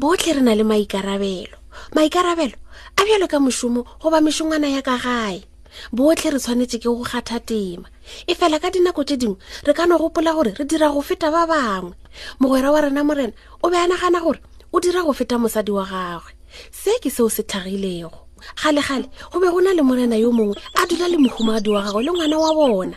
botlhe re na le maikarabelo maikarabelo a bjalo ka mošomo goba mešongwana ya ka gae botlhe re tshwanetse ke go kgatha tema e fela ka dinako tše dingwe re ka no gopola gore re dira go feta ba bangwe mogwera wa rena morena o be a nagana gore o dira go feta mosadi wa gagwe se ke seo se tlhagilego gale-gale go be go na le morena yo mongwe a dula le mohumadi wa gagwe le ngwana wa bona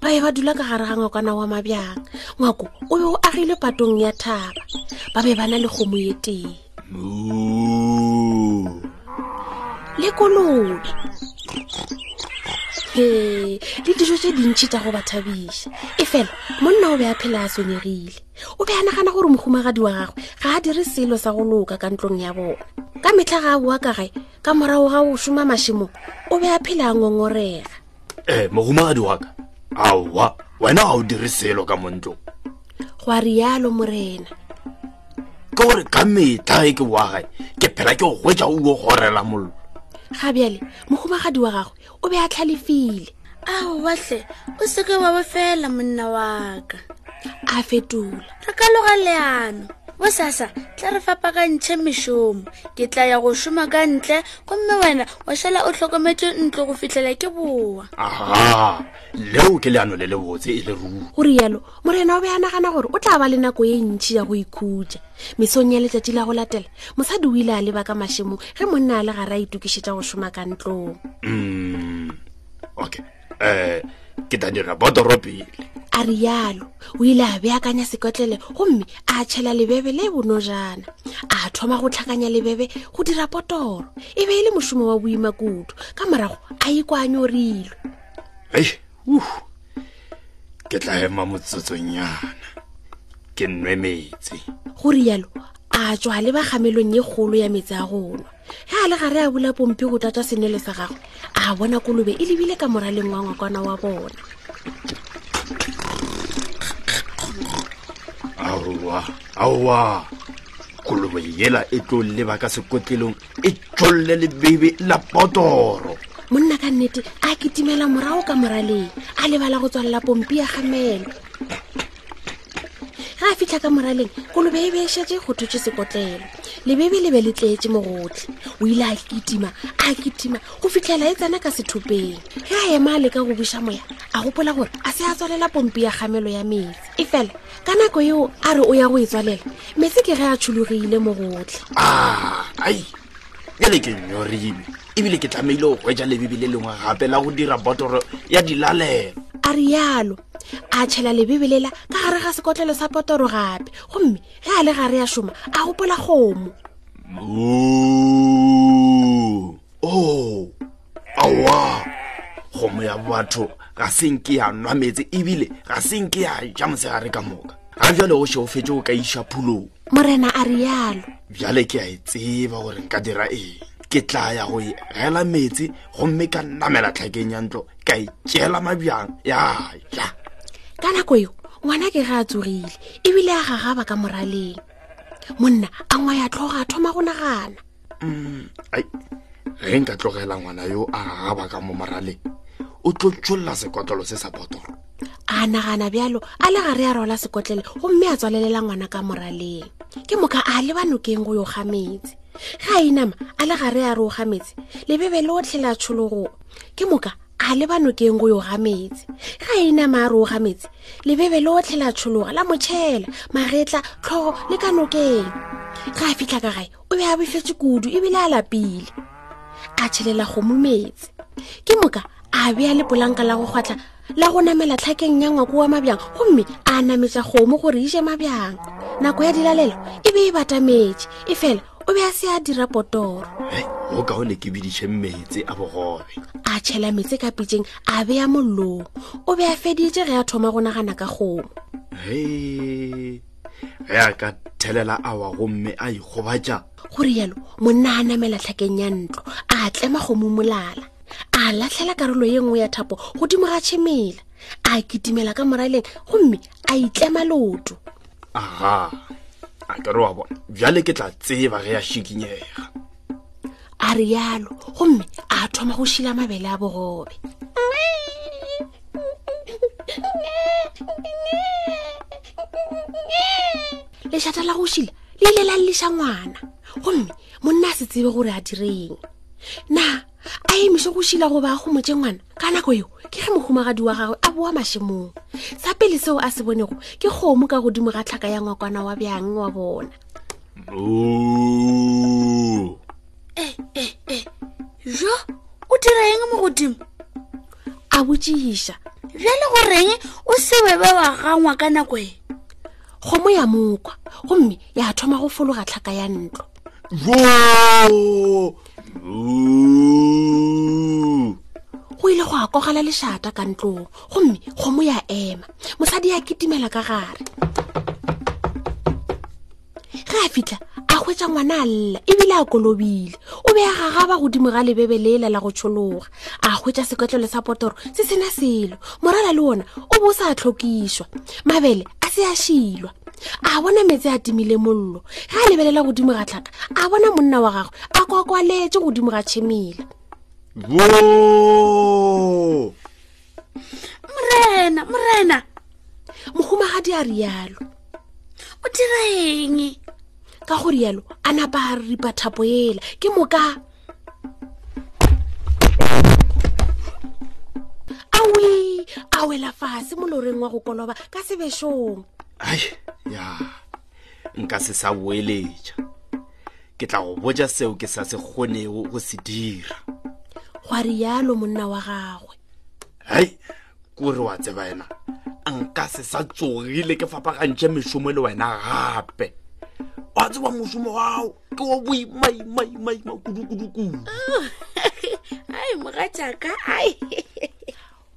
ba be ba dula ka gare ga ngwakwana wa mabjang ngwako o be o agile patong ya thaba ba be ba na le kgomo ye tee le kolobe ee le dijo tse dintšhi tsa go ba thabiša e fela monna o be a phela a swenyegile o be a nagana gore mohumagadi wa gagwe ga a dire selo sa go loka ka ntlong ya bona ka metlha ga a boa ka gae ka morago ga go šoma mašemo o be a phela a ngongorega eh mogumagadi wa ka aowa wena ga o dire selo ka montlo go a rialo morena ka gore ka metlha e ke wagae ke phela ke go gwetsa o o gorela mollo ga bjale mogumagadi wa gagwe o be a tlhalefile aowatlhe o seke wa bo fela monna waka a fetola re ka loga leano bosasa tla re fapakantšhe mešomo ke tla ya go šoma ka ntle gomme wena wa šala o tlhokometše ntlo go fitlhela ke bowa aha leo ke leano le le botse e le ruri go rialo morena o be a nagana gore o tla ba le nako e ntšhi ya go ikhutša mesong ya letšatši la go latela mosadi o ile a leba ka mašemo ge monna a le gare a itokišetša go šoma ka ntlong mm, okay um ke tla dira botoro pele a rialo o ile a beakanya sekotlele gomme a tšhela lebebe le bonojana a thoma go tlhakanya lebebe go dira potoro e be e le mošomo wa boima kudu ka morago a ye kwa nyorilwe ei uh ke tla ema motsotsonyana ke nwe metsi go rialo a tswa le ba gamelong ye kgolo ya metsi a gonwa ge a le gare a bula pompi go tlatsa senele sa gagwe a bona kolobe e lebile ka moraleng wa ngwakwana wa bona aowa aowa kolobe yela e tlo leba ka sekotlelong e tšolle lebebe la potoro monna ka nnete a kitimela morago ka moraleng a lebala go tswalela pompi ya gamelo ga a fitlha ka moraleng kolobe e be e šetse go thotse sekotlelo lebebe le be le tleetse mo gotlhe o ile a kitima a kitima go fitlhela e tsena ka sethopeng ge a ema a leka go buša moya a gopola gore a se a tswalela pompi ya kgamelo ya metsi e fela ka nako eo a re o ya go e tswalela metsi ke ge a tšhologile mo gotlhe Ah, ai bjale ke nyorile ebile ke tlamehile go hwetša lebibi le lengwe gape la go dira botoro ya dilalelo a rialo a tšhela lebebelela ka gare ga sekotlelo sa potoro gape gomme ge a le gare ya šoma a gopola kgomo o oh, awa kgomo ya batho ga senke ya nwa metse ebile ga senke ya ja mosegare ka moka ga jale o še o fetse o ka iša phulong morena a rialo bjale ke a e tseba gore nka dira eng ke tla ya go e gela metse gomme ka namela tlhakeng ya ntlo ka itšeela mabjang ya ja ka nako eo ngwana ke ga a tsogile ebile a gagaba ka moraleng monna a ngwa ya tlhoga a thoma go nagana mm, ai ge nka tlogela ngwana yo a gagaba ka mo moraleng o tlo tšolola sekotlolo se sa potoro a nagana bjalo a le gare a rola sekotlele gomme a tswalelela ngwana ka moraleng ke moka a leba nokeng go yo ga metsi ga a inama a le gare a re o ga metsi lebebele o tlhela tshologo ke moka a le ba nokeng go yo ga metse ga e ina maare o ga metse lebebe le otlhe la tshologa la motšhela magetla tlhogo le ka nokeng ga a fitlha ka gae o be a befetse kudu ebile a lapile a tšhelela gomo metse ke moka a bea lepolanka la go kgwatlha la go namela tlhakeng ya ngwako wa mabjang gomme a nametša kgomo gore e je mabjang nako ya dilalelo e be e batametše e fela o be a se a dira potoro go kaone ke biditšhe metse a bogobe a tšhela metse ka pitseng a beya mollong o be a feditše ge a thoma go nagana ka kgomo ge a ka thelela awa gomme a ikgobatša go rialo monna a namela tlhakeng ya ntlo a tlema go mumolala a latlhela karolo ye nngwe ya thapo godimo ga tšhemela a kitimela ka moraleng gomme a itlema loto aga a kere wa bona bjale ke tla tseba ge ya šikinyega a rialo gomme a thoma go šila mabele a bogobe lešata la go šila le ile la lleša ngwana gomme monna a se tsebe gore a direng na a emiše go šila go ba go motse ngwana ka nako eo ke ge mohumagadi wa gagwe a boa mašemong sa pele seo a se bonego ke kgomo ka godimo ga tlhaka ya ngwakwana wa bjang wa bona eh, eh, eh. jo o dira eng mo godimo a botšiša bjale goreng o sewebe wa gangwa ka nako e kgomo ya mokwa gomme ya thoma go fologa tlhaka ya ntlo go ile go akogela lešata ka ntlong gomme kgomo ya ema mosadi ya kitimela ka gare ge a fitlha a hwetsa ngwana a lla ebile a kolobile o be a gagaba godimo ga lebebe leela la go tshologa a hwetša sekotlelo sa potoro se sena selo morala le wona o bo sa tlhokišwa mabele a se a šilwa a bona metsi a timile mollo ge a lebelela godimo ga tlhaka a bona monna wa gagwe a kwakwaletše godimo ga tšhemela morena morena mohumagadi a rialo o dira eng ka go rialo a napa a ripa thapo ela ke moka awi a wela fase moloreng wa go koloba ka sebešong ai ya nka se sa boeletša ke tla go boja seo ke sa se kgonego go se dira gwa rialo monna wa gagwe hai kore wa tseba ena nka se sa tsogile ke fapagantšhe mešomo le wena gape wa tseba mošomo gago ke wa boimaimaima kudukudukudu oh, ai moga jaaka ai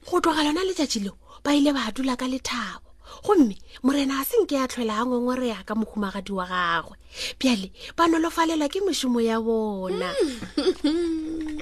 go tloga lona letšatši leo ba ile ba dula ka lethabo gomme morena a senke ya tlhwela a ngongore ya ka mohumagadi wa gagwe bjale ba nolofalela ke mešomo ya bona mm.